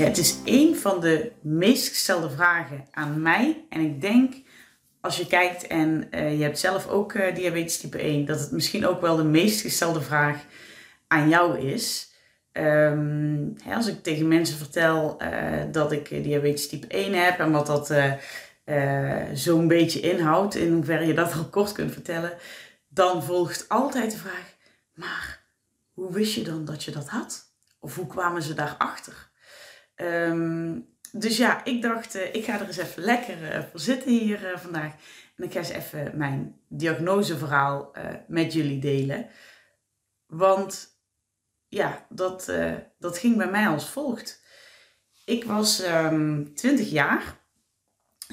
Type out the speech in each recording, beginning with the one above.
Het is een van de meest gestelde vragen aan mij. En ik denk, als je kijkt en uh, je hebt zelf ook uh, diabetes type 1, dat het misschien ook wel de meest gestelde vraag aan jou is. Um, hè, als ik tegen mensen vertel uh, dat ik diabetes type 1 heb en wat dat zo'n beetje inhoudt, in hoeverre je dat al kort kunt vertellen, dan volgt altijd de vraag: maar hoe wist je dan dat je dat had? Of hoe kwamen ze daarachter? Um, dus ja, ik dacht, uh, ik ga er eens even lekker uh, voor zitten hier uh, vandaag. En ik ga eens even mijn diagnoseverhaal met jullie delen. Want ja, dat, dat ging bij mij als volgt. Ik was um, ehm, 20 jaar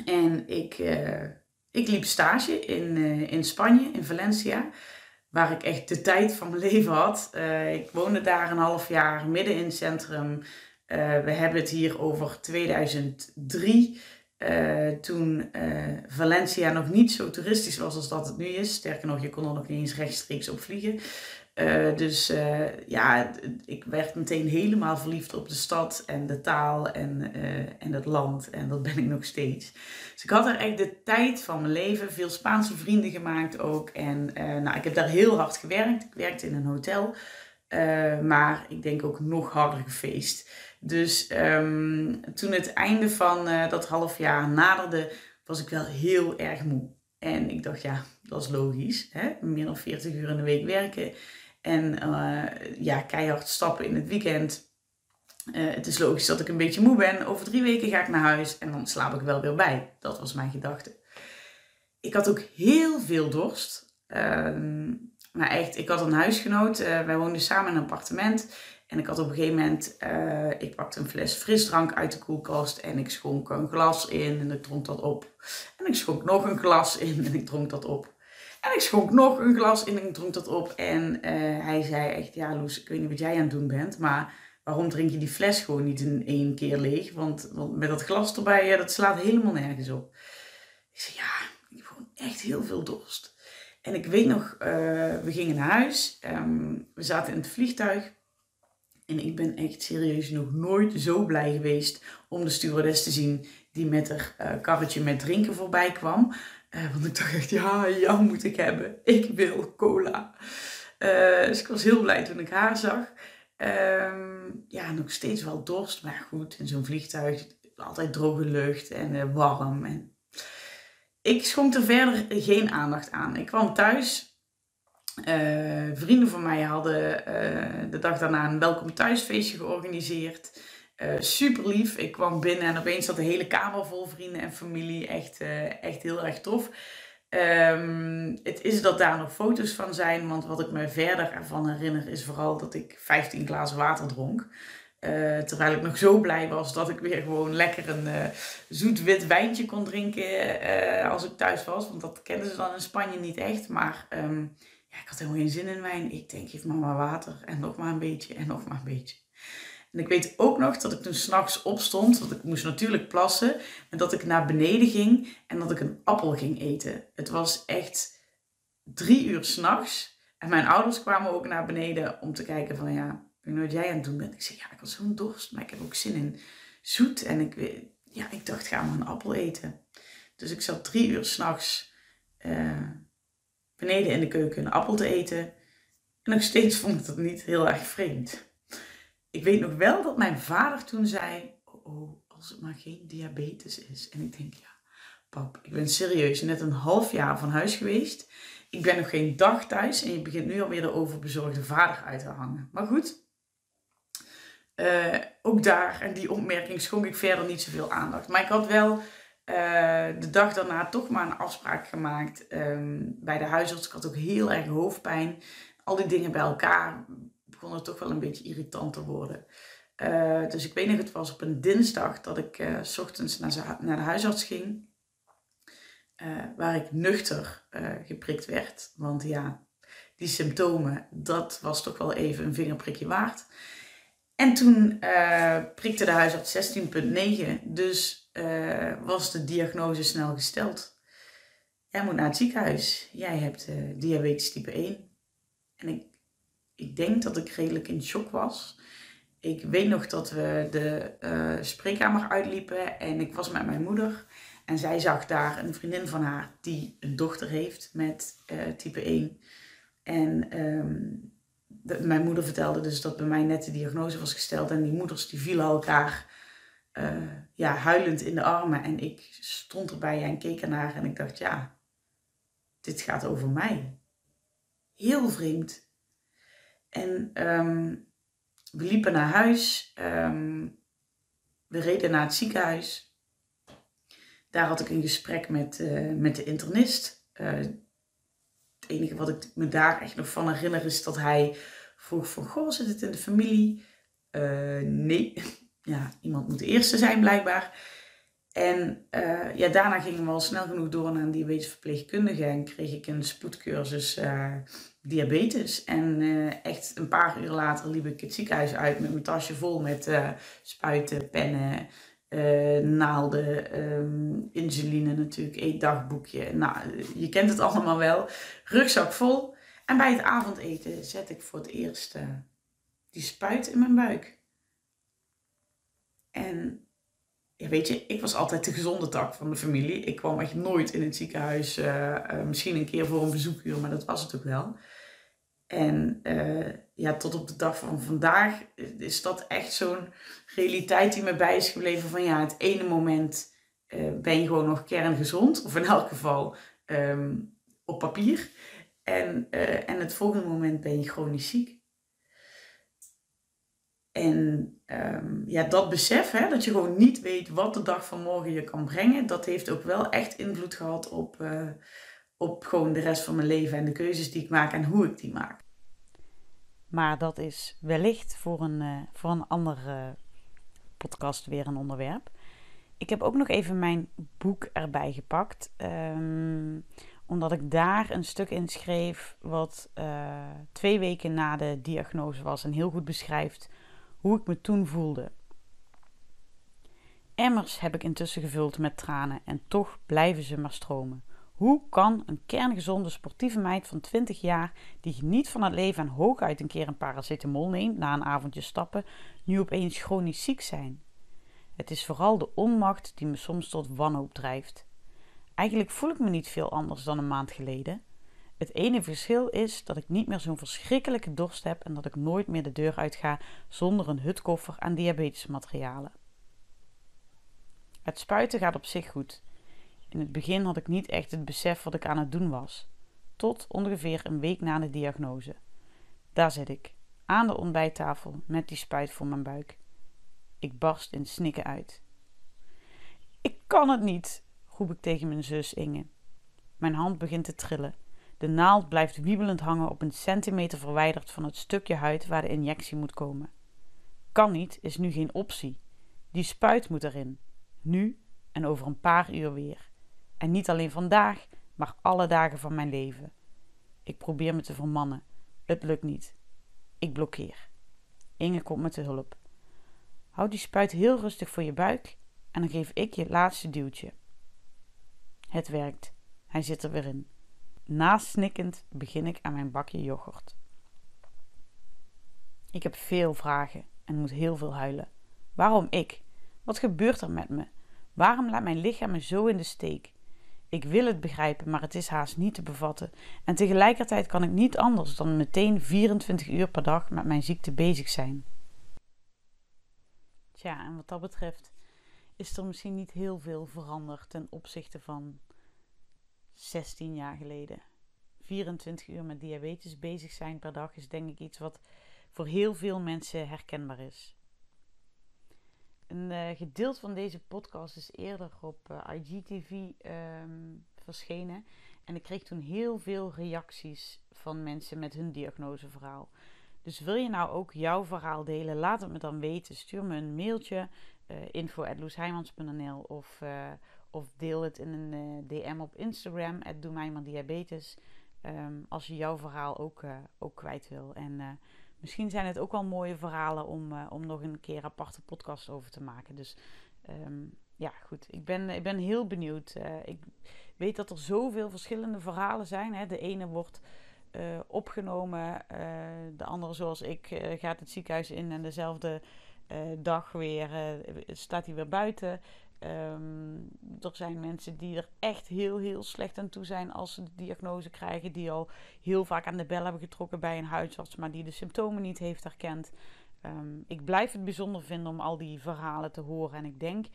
en ik, ik liep stage in, in Spanje, in Valencia waar ik echt de tijd van mijn leven had. ik woonde daar een half jaar midden in het centrum. Uh, we hebben het hier over 2003, uh, eh, toen uh, Valencia nog niet zo toeristisch was als dat het nu is. Sterker nog, je kon er nog niet eens rechtstreeks op vliegen. dus ja, ik werd meteen helemaal verliefd op de stad en de taal en, en het land. En dat ben ik nog steeds. Dus ik had er echt de tijd van mijn leven. Veel Spaanse vrienden gemaakt ook. En nou, ik heb daar heel hard gewerkt. Ik werkte in een hotel. maar ik denk ook nog harder gefeest. Dus um, toen het einde van uh, dat half jaar naderde, was ik wel heel erg moe. En ik dacht, ja, dat is logisch. Hè? Meer dan 40 uur in de week werken. En uh, ja, keihard stappen in het weekend. Uh, het is logisch dat ik een beetje moe ben. Over drie weken ga ik naar huis en dan slaap ik wel weer bij. Dat was mijn gedachte. Ik had ook heel veel dorst. Maar echt, ik had een huisgenoot. wij woonden samen in een appartement. En ik had op een gegeven moment, uh, ik pakte een fles frisdrank uit de koelkast en ik schonk een glas in en ik dronk dat op. En ik schonk nog een glas in en ik dronk dat op. En ik schonk nog een glas in en ik dronk dat op. En uh, hij zei echt, ja Loes, ik weet niet wat jij aan het doen bent, maar waarom drink je die fles gewoon niet in één keer leeg? Want, met dat glas erbij, ja, dat slaat helemaal nergens op. Ik zei, ja, ik heb gewoon echt heel veel dorst. En ik weet nog, uh, we gingen naar huis, um, we zaten in het vliegtuig. En ik ben echt serieus nog nooit zo blij geweest om de stewardess te zien die met haar uh, karretje met drinken voorbij kwam. Uh, want ik dacht echt, ja, jou moet ik hebben. Ik wil cola. Uh, dus ik was heel blij toen ik haar zag. Ehm, ja, nog steeds wel dorst, maar goed, in zo'n vliegtuig altijd droge lucht en warm. En ik schonk er verder geen aandacht aan. Ik kwam thuis uh, vrienden van mij hadden uh, de dag daarna een welkom thuisfeestje georganiseerd. Uh, super lief. Ik kwam binnen en opeens zat de hele kamer vol vrienden en familie. Echt, echt heel erg tof. Um, het is dat daar nog foto's van zijn, want wat ik me verder ervan herinner is vooral dat ik 15 glazen water dronk. terwijl ik nog zo blij was dat ik weer gewoon lekker een zoet wit wijntje kon drinken als ik thuis was. Want dat kenden ze dan in Spanje niet echt. Maar um, ik had helemaal geen zin in wijn. Ik denk, geef maar maar water en nog maar een beetje en nog maar een beetje. En ik weet ook nog dat ik toen s'nachts opstond, want ik moest natuurlijk plassen, en dat ik naar beneden ging en dat ik een appel ging eten. Het was echt drie uur s'nachts en mijn ouders kwamen ook naar beneden om te kijken van ja, ik weet wat jij aan het doen bent. Ik zei ja, ik had zo'n dorst, maar ik heb ook zin in zoet en ik, ja, ik dacht ga maar een appel eten. Dus ik zat drie uur s'nachts uh, beneden in de keuken een appel te eten. En nog steeds vond ik dat niet heel erg vreemd. Ik weet nog wel dat mijn vader toen zei: Oh, oh als het maar geen diabetes is. En ik denk: Ja, pap, ik ben serieus net een half jaar van huis geweest. Ik ben nog geen dag thuis en je begint nu alweer de overbezorgde vader uit te hangen. Maar goed, uh, ook daar en die opmerking schonk ik verder niet zoveel aandacht. Maar ik had wel uh, de dag daarna toch maar een afspraak gemaakt um, bij de huisarts. Ik had ook heel erg hoofdpijn. Al die dingen bij elkaar begonnen toch wel een beetje irritant te worden. Uh, dus ik weet nog, het was op een dinsdag dat ik uh, s ochtends naar, naar, de huisarts ging. waar ik nuchter geprikt werd. Want ja, die symptomen, dat was toch wel even een vingerprikje waard. En toen prikte de huisarts 16,9, dus was de diagnose snel gesteld. Jij moet naar het ziekenhuis. Jij hebt diabetes type 1. En ik, ik denk dat ik redelijk in shock was. Ik weet nog dat we de uh, spreekkamer uitliepen en ik was met mijn moeder. En zij zag daar een vriendin van haar die een dochter heeft met type 1. En de, mijn moeder vertelde dus dat bij mij net de diagnose was gesteld. En die moeders die vielen elkaar uh, ja, huilend in de armen. En ik stond erbij en keek ernaar en ik dacht, ja, dit gaat over mij. Heel vreemd. En um, we liepen naar huis. Um, we reden naar het ziekenhuis. Daar had ik een gesprek met, uh, met de internist. Uh, het enige wat ik me daar echt nog van herinner is dat hij vroeg van... Goh, zit het in de familie? Nee. Ja, iemand moet de eerste zijn blijkbaar. En uh, ja, daarna gingen we al snel genoeg door naar een diabetesverpleegkundige en kreeg ik een spoedcursus uh, diabetes. En uh, echt een paar uur later liep ik het ziekenhuis uit met mijn tasje vol met spuiten, pennen, naalden, um, insuline natuurlijk, eetdagboekje. Nou, je kent het allemaal wel. Rugzak vol. En bij het avondeten zet ik voor het eerst die spuit in mijn buik. En ja, weet je, ik was altijd de gezonde tak van de familie. Ik kwam echt nooit in het ziekenhuis. Uh, uh, misschien een keer voor een bezoekuur, maar dat was het ook wel. En uh, ja, tot op de dag van vandaag is dat echt zo'n realiteit die me bij is gebleven. Van ja, het ene moment ben je gewoon nog kerngezond. Of in elk geval um, op papier. En, en het volgende moment ben je chronisch ziek. En um, ja, dat besef, hè, dat je gewoon niet weet wat de dag van morgen je kan brengen, dat heeft ook wel echt invloed gehad op, uh, op gewoon de rest van mijn leven en de keuzes die ik maak en hoe ik die maak. Maar dat is wellicht voor een, uh, voor een andere podcast weer een onderwerp. Ik heb ook nog even mijn boek erbij gepakt. Um, omdat ik daar een stuk in schreef wat uh, twee weken na de diagnose was en heel goed beschrijft hoe ik me toen voelde. Emmers heb ik intussen gevuld met tranen en toch blijven ze maar stromen. Hoe kan een kerngezonde sportieve meid van 20 jaar, die geniet van het leven en hooguit een keer een paracetamol neemt na een avondje stappen, nu opeens chronisch ziek zijn? Het is vooral de onmacht die me soms tot wanhoop drijft. Eigenlijk voel ik me niet veel anders dan een maand geleden. Het ene verschil is dat ik niet meer zo'n verschrikkelijke dorst heb en dat ik nooit meer de deur uitga zonder een hutkoffer aan diabetesmaterialen. Het spuiten gaat op zich goed. In het begin had ik niet echt het besef wat ik aan het doen was, tot ongeveer een week na de diagnose. Daar zit ik, aan de ontbijttafel met die spuit voor mijn buik. Ik barst in snikken uit. Ik kan het niet, roep ik tegen mijn zus Inge. Mijn hand begint te trillen. De naald blijft wiebelend hangen op een centimeter verwijderd van het stukje huid waar de injectie moet komen. Kan niet is nu geen optie. Die spuit moet erin. Nu en over een paar uur weer. En niet alleen vandaag, maar alle dagen van mijn leven. Ik probeer me te vermannen. Het lukt niet. Ik blokkeer. Inge komt me te hulp. Houd die spuit heel rustig voor je buik en dan geef ik je het laatste duwtje. Het werkt. Hij zit er weer in. Nasnikkend begin ik aan mijn bakje yoghurt. Ik heb veel vragen en moet heel veel huilen. Waarom ik? Wat gebeurt er met me? Waarom laat mijn lichaam me zo in de steek? Ik wil het begrijpen, maar het is haast niet te bevatten. En tegelijkertijd kan ik niet anders dan meteen 24 uur per dag met mijn ziekte bezig zijn. Tja, en wat dat betreft is er misschien niet heel veel veranderd ten opzichte van 16 jaar geleden. 24 uur met diabetes bezig zijn per dag is denk ik iets wat voor heel veel mensen herkenbaar is. Een uh, gedeelte van deze podcast is eerder op eh, IGTV ehm, verschenen. En ik kreeg toen heel veel reacties van mensen met hun diagnoseverhaal. Dus wil je nou ook jouw verhaal delen? Laat het me dan weten. Stuur me een mailtje uh, info.loesheimans.nl of, Of deel het in een DM op Instagram, Doe mij maar diabetes. Ehm, als je jouw verhaal ook, ook kwijt wil. En misschien zijn het ook wel mooie verhalen om, om nog een keer aparte podcast over te maken. Dus ehm, ja, goed. Ik ben, ik ben heel benieuwd. ik weet dat er zoveel verschillende verhalen zijn. Hè. De ene wordt opgenomen. De andere, zoals ik, gaat het ziekenhuis in en dezelfde dag weer staat hij weer buiten. Um, er zijn mensen die er echt heel, heel slecht aan toe zijn als ze de diagnose krijgen. Die al heel vaak aan de bel hebben getrokken bij een huisarts, maar die de symptomen niet heeft herkend. Um, ik blijf het bijzonder vinden om al die verhalen te horen. En ik denk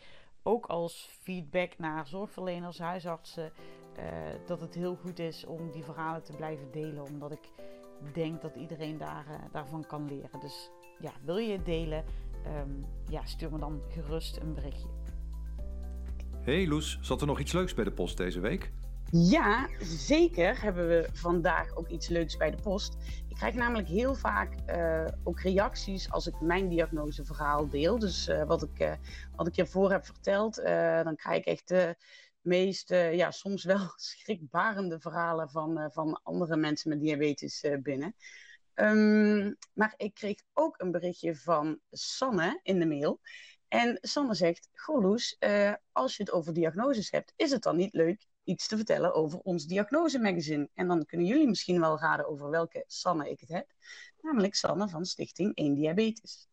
ook als feedback naar zorgverleners, huisartsen, uh, dat het heel goed is om die verhalen te blijven delen. Omdat ik denk dat iedereen daar, uh, daarvan kan leren. Dus ja, wil je het delen? Um, ja, stuur me dan gerust een berichtje. Hey Loes, zat er nog iets leuks bij de post deze week? Ja, zeker hebben we vandaag ook iets leuks bij de post. Ik krijg namelijk heel vaak uh, ook reacties als ik mijn diagnoseverhaal deel. Dus uh, wat, ik, uh, wat ik hiervoor heb verteld, dan krijg ik echt de meest, ja, soms wel schrikbarende verhalen van, van andere mensen met diabetes binnen. Um, maar ik kreeg ook een berichtje van Sanne in de mail. En Sanne zegt: Goh, Loes, als je het over diagnoses hebt, is het dan niet leuk iets te vertellen over ons diagnosemagazine. En dan kunnen jullie misschien wel raden over welke Sanne ik het heb. Namelijk Sanne van Stichting 1 Diabetes.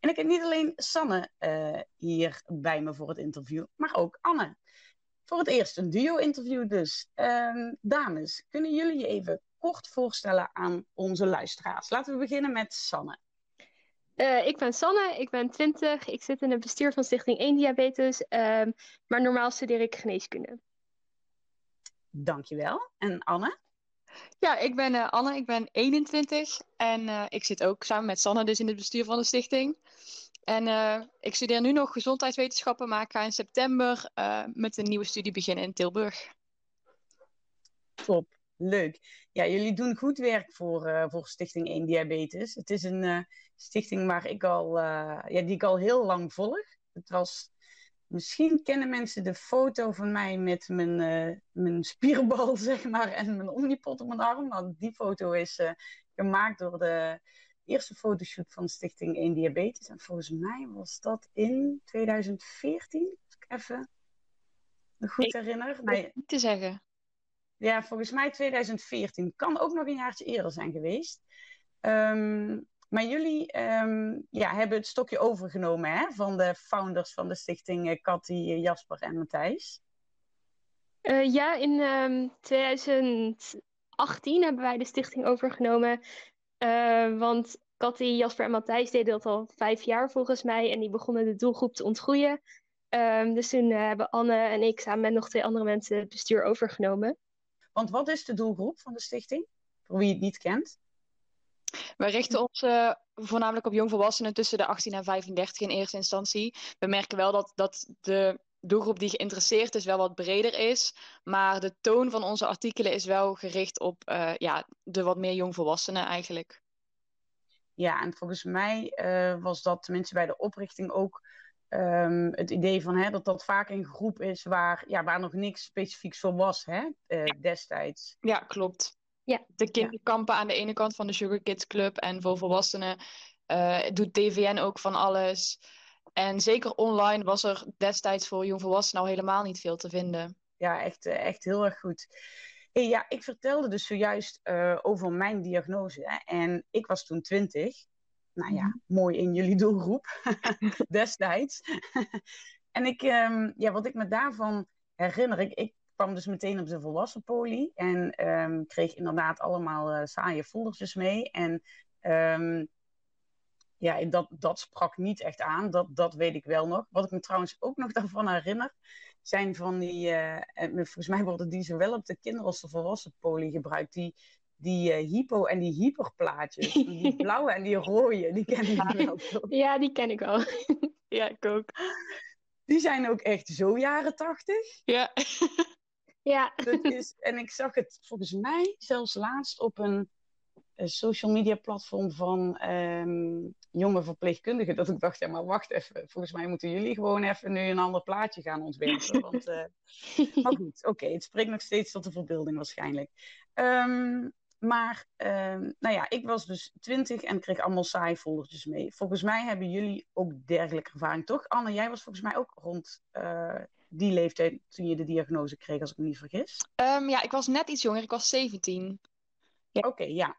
En ik heb niet alleen Sanne uh, hier bij me voor het interview, maar ook Anne. Voor het eerst een duo-interview dus. Uh, dames, kunnen jullie je even kort voorstellen aan onze luisteraars? Laten we beginnen met Sanne. Uh, ik ben Sanne, ik ben 20. Ik zit in het bestuur van Stichting 1 Diabetes, ehm, maar normaal studeer ik geneeskunde. Dankjewel. En Anne? Ja, ik ben uh, Anne, ik ben 21 en uh, ik zit ook samen met Sanne dus in het bestuur van de stichting. En uh, ik studeer nu nog gezondheidswetenschappen, maar ik ga in september met een nieuwe studie beginnen in Tilburg. Top, leuk. Ja, jullie doen goed werk voor, voor Stichting 1 Diabetes. Het is een stichting waar ik al, ja, die ik al heel lang volg. Het was Misschien kennen mensen de foto van mij met mijn, mijn spierbal, zeg maar, en mijn omnipot op mijn arm. Want die foto is gemaakt door de eerste fotoshoot van Stichting 1 Diabetes. En volgens mij was dat in 2014, als ik even me goed ik, herinner. Nee, niet te zeggen. Ja, volgens mij 2014. Kan ook nog een jaartje eerder zijn geweest. Um, maar jullie um, ja, hebben het stokje overgenomen hè, van de founders van de stichting Cathy, eh, eh, Jasper en Matthijs. Uh, ja, in um, ehm, 2018 hebben wij de stichting overgenomen. Want Cathy, Jasper en Matthijs deden dat al vijf jaar volgens mij. En die begonnen de doelgroep te ontgroeien. Um, dus toen hebben Anne en ik samen met nog twee andere mensen het bestuur overgenomen. Want wat is de doelgroep van de stichting? Voor wie het niet kent. Wij richten ons uh, voornamelijk op jongvolwassenen tussen de 18 en 35 in eerste instantie. We merken wel dat, dat de doelgroep die geïnteresseerd is wel wat breder is. Maar de toon van onze artikelen is wel gericht op uh, ja, de wat meer jongvolwassenen eigenlijk. Ja, en volgens mij uh, was dat tenminste bij de oprichting ook um, het idee van hè, dat dat vaak een groep is waar, ja, waar nog niks specifieks voor was hè, uh, destijds. Ja, klopt. Ja. De kinderkampen aan de ene kant van de Sugar Kids Club en voor volwassenen uh, doet TVN ook van alles. En zeker online was er destijds voor jongvolwassenen al helemaal niet veel te vinden. Ja, echt, eh, echt heel erg goed. Hey, ja, ik vertelde dus zojuist uh, over mijn diagnose. Hè, en ik was toen twintig. Nou ja, mooi in jullie doelgroep destijds. en ik, um, ja, wat ik me daarvan herinner, ik, ik kwam dus meteen op de volwassen poli en um, kreeg inderdaad allemaal uh, saaie foldertjes mee. En um, ja, dat, dat sprak niet echt aan, dat, dat weet ik wel nog. Wat ik me trouwens ook nog daarvan herinner, zijn van die, uh, volgens mij worden die zowel op de kinder- als de volwassen poli gebruikt, die, die uh, hypo- en die hyperplaatjes. Die blauwe en die rode, die ken ik wel. Ja, die ken ik wel. ja, ik ook. Die zijn ook echt zo jaren tachtig. Ja. Ja. Dat is, en ik zag het volgens mij zelfs laatst op een, een social media platform van um, jonge verpleegkundige dat ik dacht, ja maar wacht even, volgens mij moeten jullie gewoon even nu een ander plaatje gaan ontwerpen. Want, uh... maar goed, oké, het spreekt nog steeds tot de verbeelding waarschijnlijk. Ehm, maar, ehm, nou ja, ik was dus twintig en kreeg allemaal saai foldertjes mee. Volgens mij hebben jullie ook dergelijke ervaring, toch? Anne, jij was volgens mij ook rond uh, die leeftijd toen je de diagnose kreeg, als ik me niet vergis. Um, ja, ik was net iets jonger, ik was 17. Ja. Oké, okay, ja.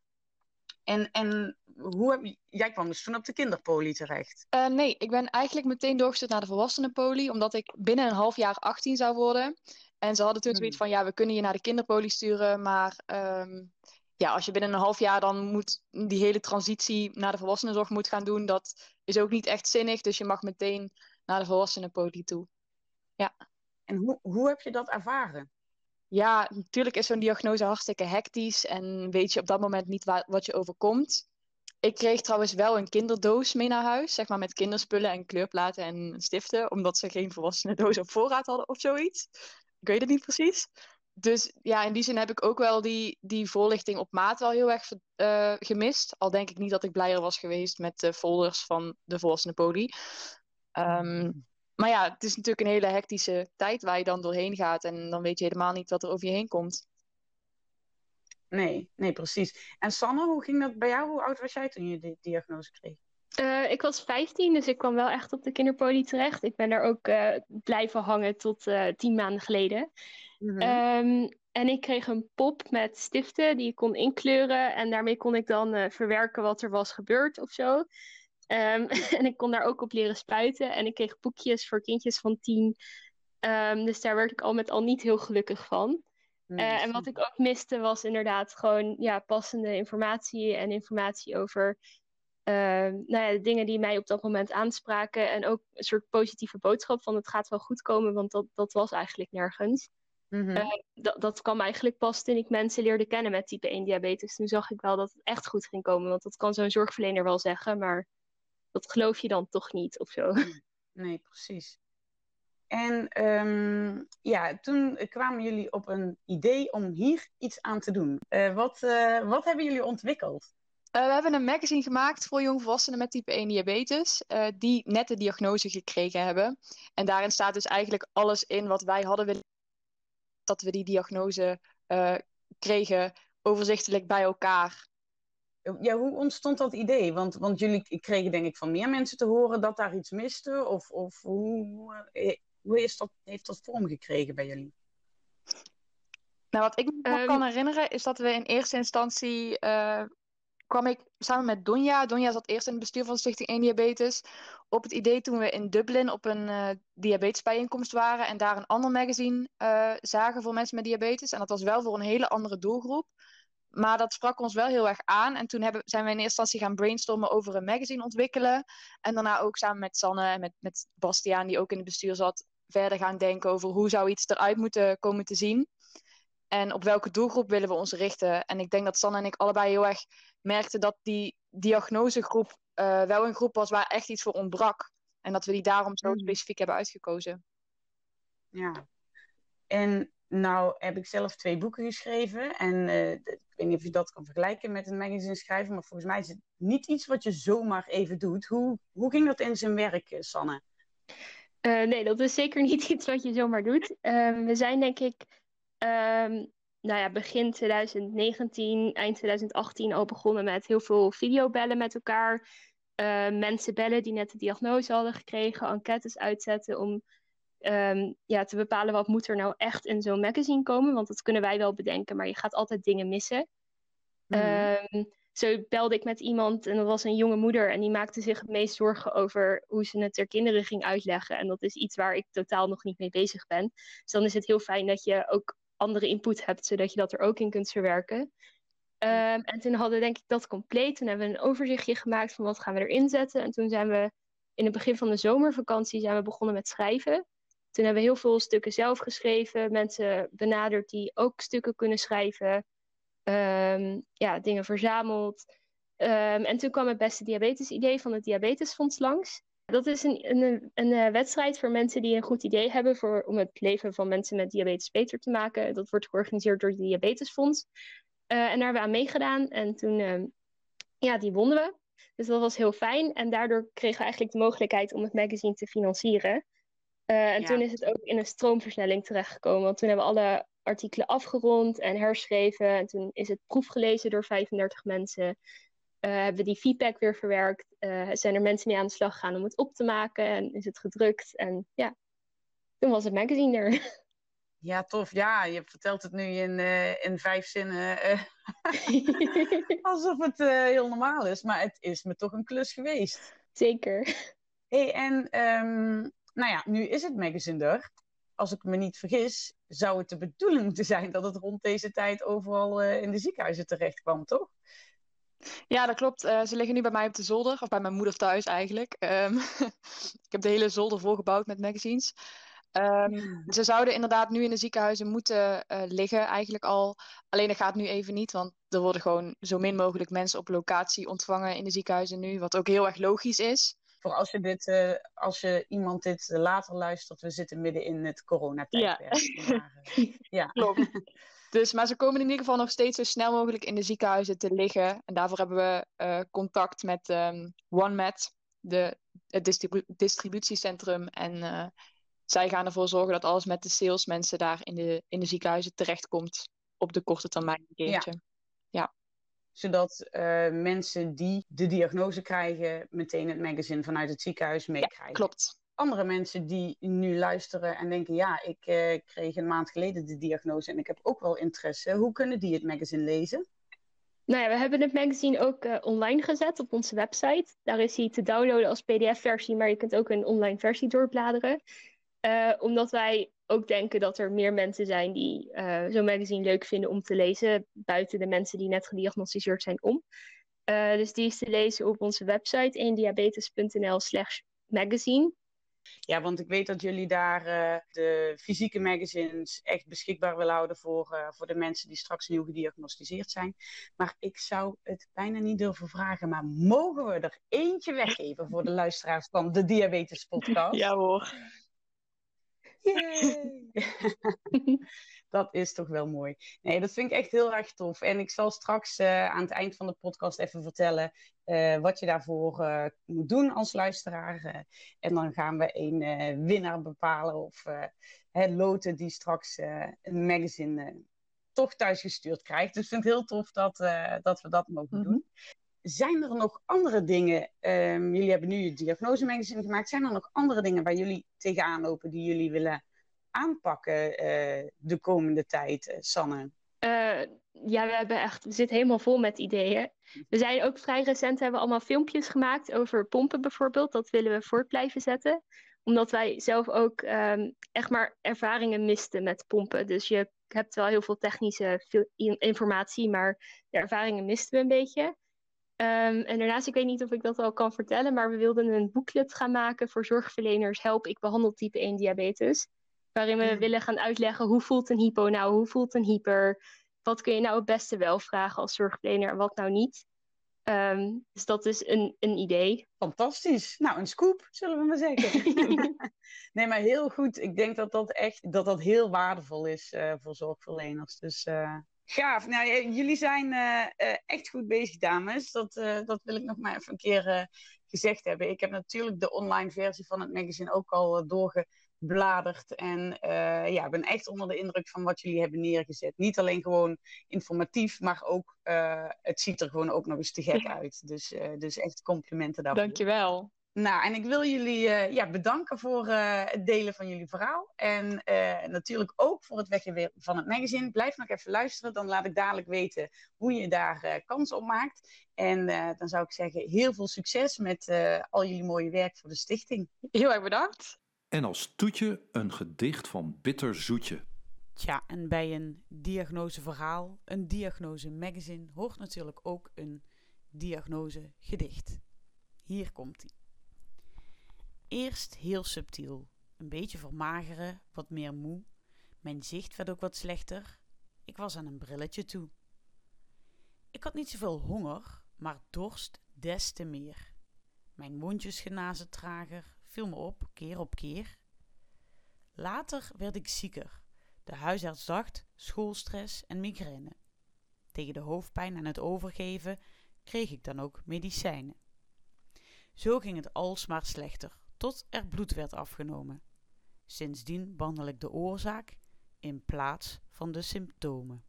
En, en hoe heb je, jij kwam dus toen op de kinderpoli terecht? Uh, nee, ik ben eigenlijk meteen doorgestuurd naar de volwassenenpoli, omdat ik binnen een half jaar 18 zou worden. En ze hadden toen zoiets hmm. van, ja, we kunnen je naar de kinderpoli sturen, maar um, ja, als je binnen een half jaar dan moet die hele transitie naar de volwassenenzorg moet gaan doen, dat is ook niet echt zinnig. Dus je mag meteen naar de volwassenenpoli toe. Ja. En hoe, hoe heb je dat ervaren? Ja, natuurlijk is zo'n diagnose hartstikke hectisch en weet je op dat moment niet wa wat je overkomt. Ik kreeg trouwens wel een kinderdoos mee naar huis, zeg maar met kinderspullen en kleurplaten en stiften, omdat ze geen volwassene doos op voorraad hadden of zoiets. Ik weet het niet precies. Dus ja, in die zin heb ik ook wel die, die voorlichting op maat wel heel erg uh, gemist. Al denk ik niet dat ik blijer was geweest met de folders van de volwassene poli. Um, maar ja, het is natuurlijk een hele hectische tijd waar je dan doorheen gaat. En dan weet je helemaal niet wat er over je heen komt. Nee, nee, precies. En Sanne, hoe ging dat bij jou? Hoe oud was jij toen je de diagnose kreeg? Uh, ik was 15, dus ik kwam wel echt op de kinderpoli terecht. Ik ben daar ook uh, blijven hangen tot uh, tien maanden geleden. Mm -hmm. um, en ik kreeg een pop met stiften die ik kon inkleuren. En daarmee kon ik dan verwerken wat er was gebeurd of zo. Um, en ik kon daar ook op leren spuiten. En ik kreeg boekjes voor kindjes van tien. Um, dus daar werd ik al met al niet heel gelukkig van. Uh, en wat ik ook miste was inderdaad gewoon ja, passende informatie en informatie over uh, nou ja, de dingen die mij op dat moment aanspraken. En ook een soort positieve boodschap van het gaat wel goed komen, want dat, dat was eigenlijk nergens. Mm -hmm. uh, dat, dat kwam eigenlijk pas toen ik mensen leerde kennen met type 1 diabetes. Toen zag ik wel dat het echt goed ging komen, want dat kan zo'n zorgverlener wel zeggen, maar dat geloof je dan toch niet of zo. Nee, precies. En um, ja, toen kwamen jullie op een idee om hier iets aan te doen. Uh, wat, uh, wat hebben jullie ontwikkeld? Uh, we hebben een magazine gemaakt voor jongvolwassenen met type 1 diabetes, die net de diagnose gekregen hebben. En daarin staat dus eigenlijk alles in wat wij hadden willen dat we die diagnose kregen, overzichtelijk bij elkaar ja, hoe ontstond dat idee? Want, want jullie kregen denk ik van meer mensen te horen dat daar iets miste. Of, of hoe, eh, hoe is dat, heeft dat vorm gekregen bij jullie? Nou, wat ik me kan herinneren is dat we in eerste instantie uh, kwam ik samen met Donja. Donja zat eerst in het bestuur van Stichting 1 Diabetes. Op het idee toen we in Dublin op een uh, diabetesbijeenkomst waren en daar een ander magazine uh, zagen voor mensen met diabetes. En dat was wel voor een hele andere doelgroep. Maar dat sprak ons wel heel erg aan. En toen hebben, zijn we in eerste instantie gaan brainstormen over een magazine ontwikkelen. En daarna ook samen met Sanne en met, met Bastiaan, die ook in het bestuur zat, verder gaan denken over hoe zou iets eruit moeten komen te zien. En op welke doelgroep willen we ons richten. En ik denk dat Sanne en ik allebei heel erg merkten dat die diagnosegroep uh, wel een groep was waar echt iets voor ontbrak. En dat we die daarom zo mm. specifiek hebben uitgekozen. Ja. En nou heb ik zelf twee boeken geschreven. En uh, ik weet niet of je dat kan vergelijken met een magazine schrijven. Maar volgens mij is het niet iets wat je zomaar even doet. Hoe, hoe ging dat in zijn werk, eh, Sanne? Uh, nee, dat is zeker niet iets wat je zomaar doet. Uh, we zijn denk ik um, nou ja, begin 2019, eind 2018 al begonnen met heel veel videobellen met elkaar. mensen bellen die net de diagnose hadden gekregen, enquêtes uitzetten om um, ja, te bepalen wat moet er nou echt in zo'n magazine komen. Want dat kunnen wij wel bedenken, maar je gaat altijd dingen missen. Mm um, zo belde ik met iemand en dat was een jonge moeder. En die maakte zich het meest zorgen over hoe ze het haar kinderen ging uitleggen. En dat is iets waar ik totaal nog niet mee bezig ben. Dus dan is het heel fijn dat je ook andere input hebt, zodat je dat er ook in kunt verwerken. Um, en toen hadden we denk ik dat compleet. Toen hebben we een overzichtje gemaakt van wat gaan we erin zetten. En toen zijn we in het begin van de zomervakantie zijn we begonnen met schrijven. Toen hebben we heel veel stukken zelf geschreven, mensen benaderd die ook stukken kunnen schrijven, um, ja, dingen verzameld. Um, en toen kwam het beste diabetes-idee van het Diabetesfonds langs. Dat is een, een, een, een, eh, wedstrijd voor mensen die een goed idee hebben voor, om het leven van mensen met diabetes beter te maken. Dat wordt georganiseerd door het Diabetesfonds. Uh, en daar hebben we aan meegedaan. En toen, um, ja, die wonnen we. Dus dat was heel fijn. En daardoor kregen we eigenlijk de mogelijkheid om het magazine te financieren. Uh, en Ja. toen is het ook in een stroomversnelling terechtgekomen. Want toen hebben we alle artikelen afgerond en herschreven. En toen is het proefgelezen door 35 mensen. Eh, hebben we die feedback weer verwerkt. Eh, zijn er mensen mee aan de slag gegaan om het op te maken. En is het gedrukt. En ja, toen was het magazine er. Ja, tof. Ja, je vertelt het nu in, eh, in vijf zinnen. alsof het heel normaal is. Maar het is me toch een klus geweest. Zeker. hey, en ehm, nou ja, nu is het magazine er. Als ik me niet vergis, zou het de bedoeling moeten zijn dat het rond deze tijd overal in de ziekenhuizen terecht kwam, toch? Ja, dat klopt. Eh, ze liggen nu bij mij op de zolder, of bij mijn moeder thuis eigenlijk. Ehm, ik heb de hele zolder volgebouwd met magazines. Ehm, ze zouden inderdaad nu in de ziekenhuizen moeten eh, liggen, eigenlijk al. Alleen dat gaat nu even niet, want er worden gewoon zo min mogelijk mensen op locatie ontvangen in de ziekenhuizen nu, wat ook heel erg logisch is. Voor als je, dit, eh, als je iemand dit later luistert, we zitten midden in het coronatijdperk. Maar, eh, ja. Klopt. Dus, maar ze komen in ieder geval nog steeds zo snel mogelijk in de ziekenhuizen te liggen. En daarvoor hebben we eh, contact met ehm OneMed, de, het distribu- distributiecentrum. En eh, zij gaan ervoor zorgen dat alles met de salesmensen daar in de, in de ziekenhuizen terechtkomt op de korte termijn een keertje. Zodat eh, mensen die de diagnose krijgen, meteen het magazine vanuit het ziekenhuis meekrijgen. Klopt. Andere mensen die nu luisteren en denken: ja, ik eh, kreeg een maand geleden de diagnose en ik heb ook wel interesse. Hoe kunnen die het magazine lezen? Nou ja, we hebben het magazine ook eh, online gezet op onze website. Daar is hij te downloaden als PDF-versie, maar je kunt ook een online versie doorbladeren. Eh, omdat wij ook denken dat er meer mensen zijn die eh, zo'n magazine leuk vinden om te lezen, buiten de mensen die net gediagnosticeerd zijn om. Dus die is te lezen op onze website eendiabetes.nl slash magazine. Ja, want ik weet dat jullie daar eh, de fysieke magazines echt beschikbaar willen houden voor, eh, voor de mensen die straks nieuw gediagnosticeerd zijn. Maar ik zou het bijna niet durven vragen, maar mogen we er eentje weggeven voor de luisteraars van de Diabetes Podcast? Ja hoor. Yay! dat is toch wel mooi. Nee, dat vind ik echt heel erg tof. En ik zal straks eh, aan het eind van de podcast even vertellen eh, wat je daarvoor eh, moet doen als luisteraar. En dan gaan we een winnaar bepalen of hè, loten die straks een magazine toch thuis gestuurd krijgt. Dus ik vind het heel tof dat, dat we dat mogen Mhm. doen. Zijn er nog andere dingen? ehm, jullie hebben nu je diagnosemagazine gemaakt. Zijn er nog andere dingen waar jullie tegenaan lopen die jullie willen aanpakken eh, de komende tijd, eh, Sanne? Eh, ja, we hebben echt, we zitten helemaal vol met ideeën. We zijn ook vrij recent, hebben we allemaal filmpjes gemaakt over pompen bijvoorbeeld. Dat willen we voort blijven zetten. Omdat wij zelf ook ehm, echt maar ervaringen misten met pompen. Dus je hebt wel heel veel technische informatie, maar de ervaringen misten we een beetje. Ehm, en daarnaast, ik weet niet of ik dat al kan vertellen, maar we wilden een booklet gaan maken voor zorgverleners. Help, ik behandel type 1 diabetes. Waarin we Ja. willen gaan uitleggen hoe voelt een hypo nou, hoe voelt een hyper. Wat kun je nou het beste wel vragen als zorgverlener en wat nou niet. Ehm, dus dat is een, een idee. Fantastisch. Nou, een scoop, zullen we maar zeggen. nee, maar heel goed. Ik denk dat dat echt dat dat heel waardevol is eh, voor zorgverleners. Dus eh, gaaf. Nou, jullie zijn eh, echt goed bezig, dames. Dat, dat wil ik nog maar even een keer gezegd hebben. Ik heb natuurlijk de online versie van het magazine ook al eh, doorgebladerd. En eh, ja, ik ben echt onder de indruk van wat jullie hebben neergezet. Niet alleen gewoon informatief, maar ook eh, het ziet er gewoon ook nog eens te gek uit. Dus, eh, dus echt complimenten daarvoor. Dankjewel. Nou, en ik wil jullie ja, bedanken voor het delen van jullie verhaal. En natuurlijk ook voor het weggeven van het magazine. Blijf nog even luisteren, dan laat ik dadelijk weten hoe je daar kans op maakt. En dan zou ik zeggen, heel veel succes met al jullie mooie werk voor de stichting. Heel erg bedankt. En als toetje een gedicht van Bitter Zoetje. Tja, en bij een diagnoseverhaal, een diagnosemagazine, hoort natuurlijk ook een diagnosegedicht. Hier komt ie. Eerst heel subtiel, een beetje vermageren, wat meer moe. Mijn zicht werd ook wat slechter. Ik was aan een brilletje toe. Ik had niet zoveel honger, maar dorst des te meer. Mijn mondjes genazen trager, viel me op, keer op keer. Later werd ik zieker. De huisarts dacht schoolstress en migraine. Tegen de hoofdpijn en het overgeven kreeg ik dan ook medicijnen. Zo ging het alsmaar slechter, tot er bloed werd afgenomen. Sindsdien behandel ik de oorzaak in plaats van de symptomen.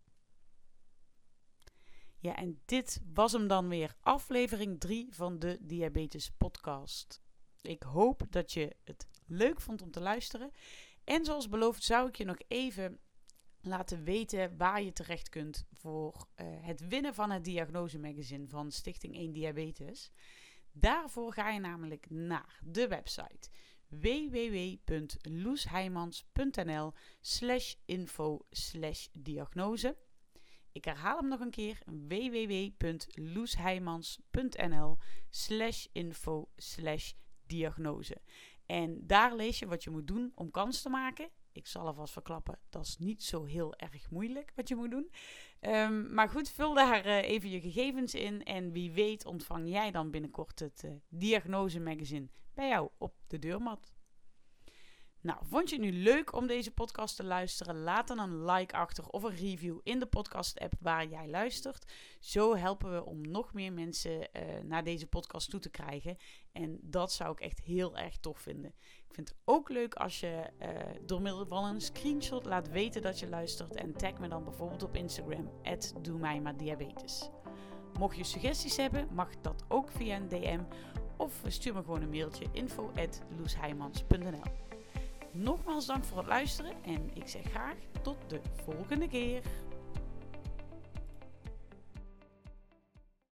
Ja, en dit was hem dan weer, aflevering 3 van de Diabetes Podcast. Ik hoop dat je het leuk vond om te luisteren. En zoals beloofd zou ik je nog even laten weten waar je terecht kunt voor uh, het winnen van het diagnosemagazine van Stichting 1 Diabetes. Daarvoor ga je namelijk naar de website www.loesheimans.nl slash info slash diagnose. Ik herhaal hem nog een keer. www.loesheimans.nl slash info slash diagnose. En daar lees je wat je moet doen om kans te maken. Ik zal alvast verklappen, dat is niet zo heel erg moeilijk wat je moet doen. Um, maar goed, vul daar uh, even je gegevens in. En wie weet ontvang jij dan binnenkort het uh, Diagnose Magazine bij jou op de deurmat. Nou, vond je het nu leuk om deze podcast te luisteren? Laat dan een like achter of een review in de podcast-app waar jij luistert. Zo helpen we om nog meer mensen uh, naar deze podcast toe te krijgen. En dat zou ik echt heel erg tof vinden. Ik vind het ook leuk als je uh, door middel van een screenshot laat weten dat je luistert. En tag me dan bijvoorbeeld op Instagram, diabetes. Mocht je suggesties hebben, mag dat ook via een DM. Of stuur me gewoon een mailtje info Nogmaals dank voor het luisteren en ik zeg graag tot de volgende keer.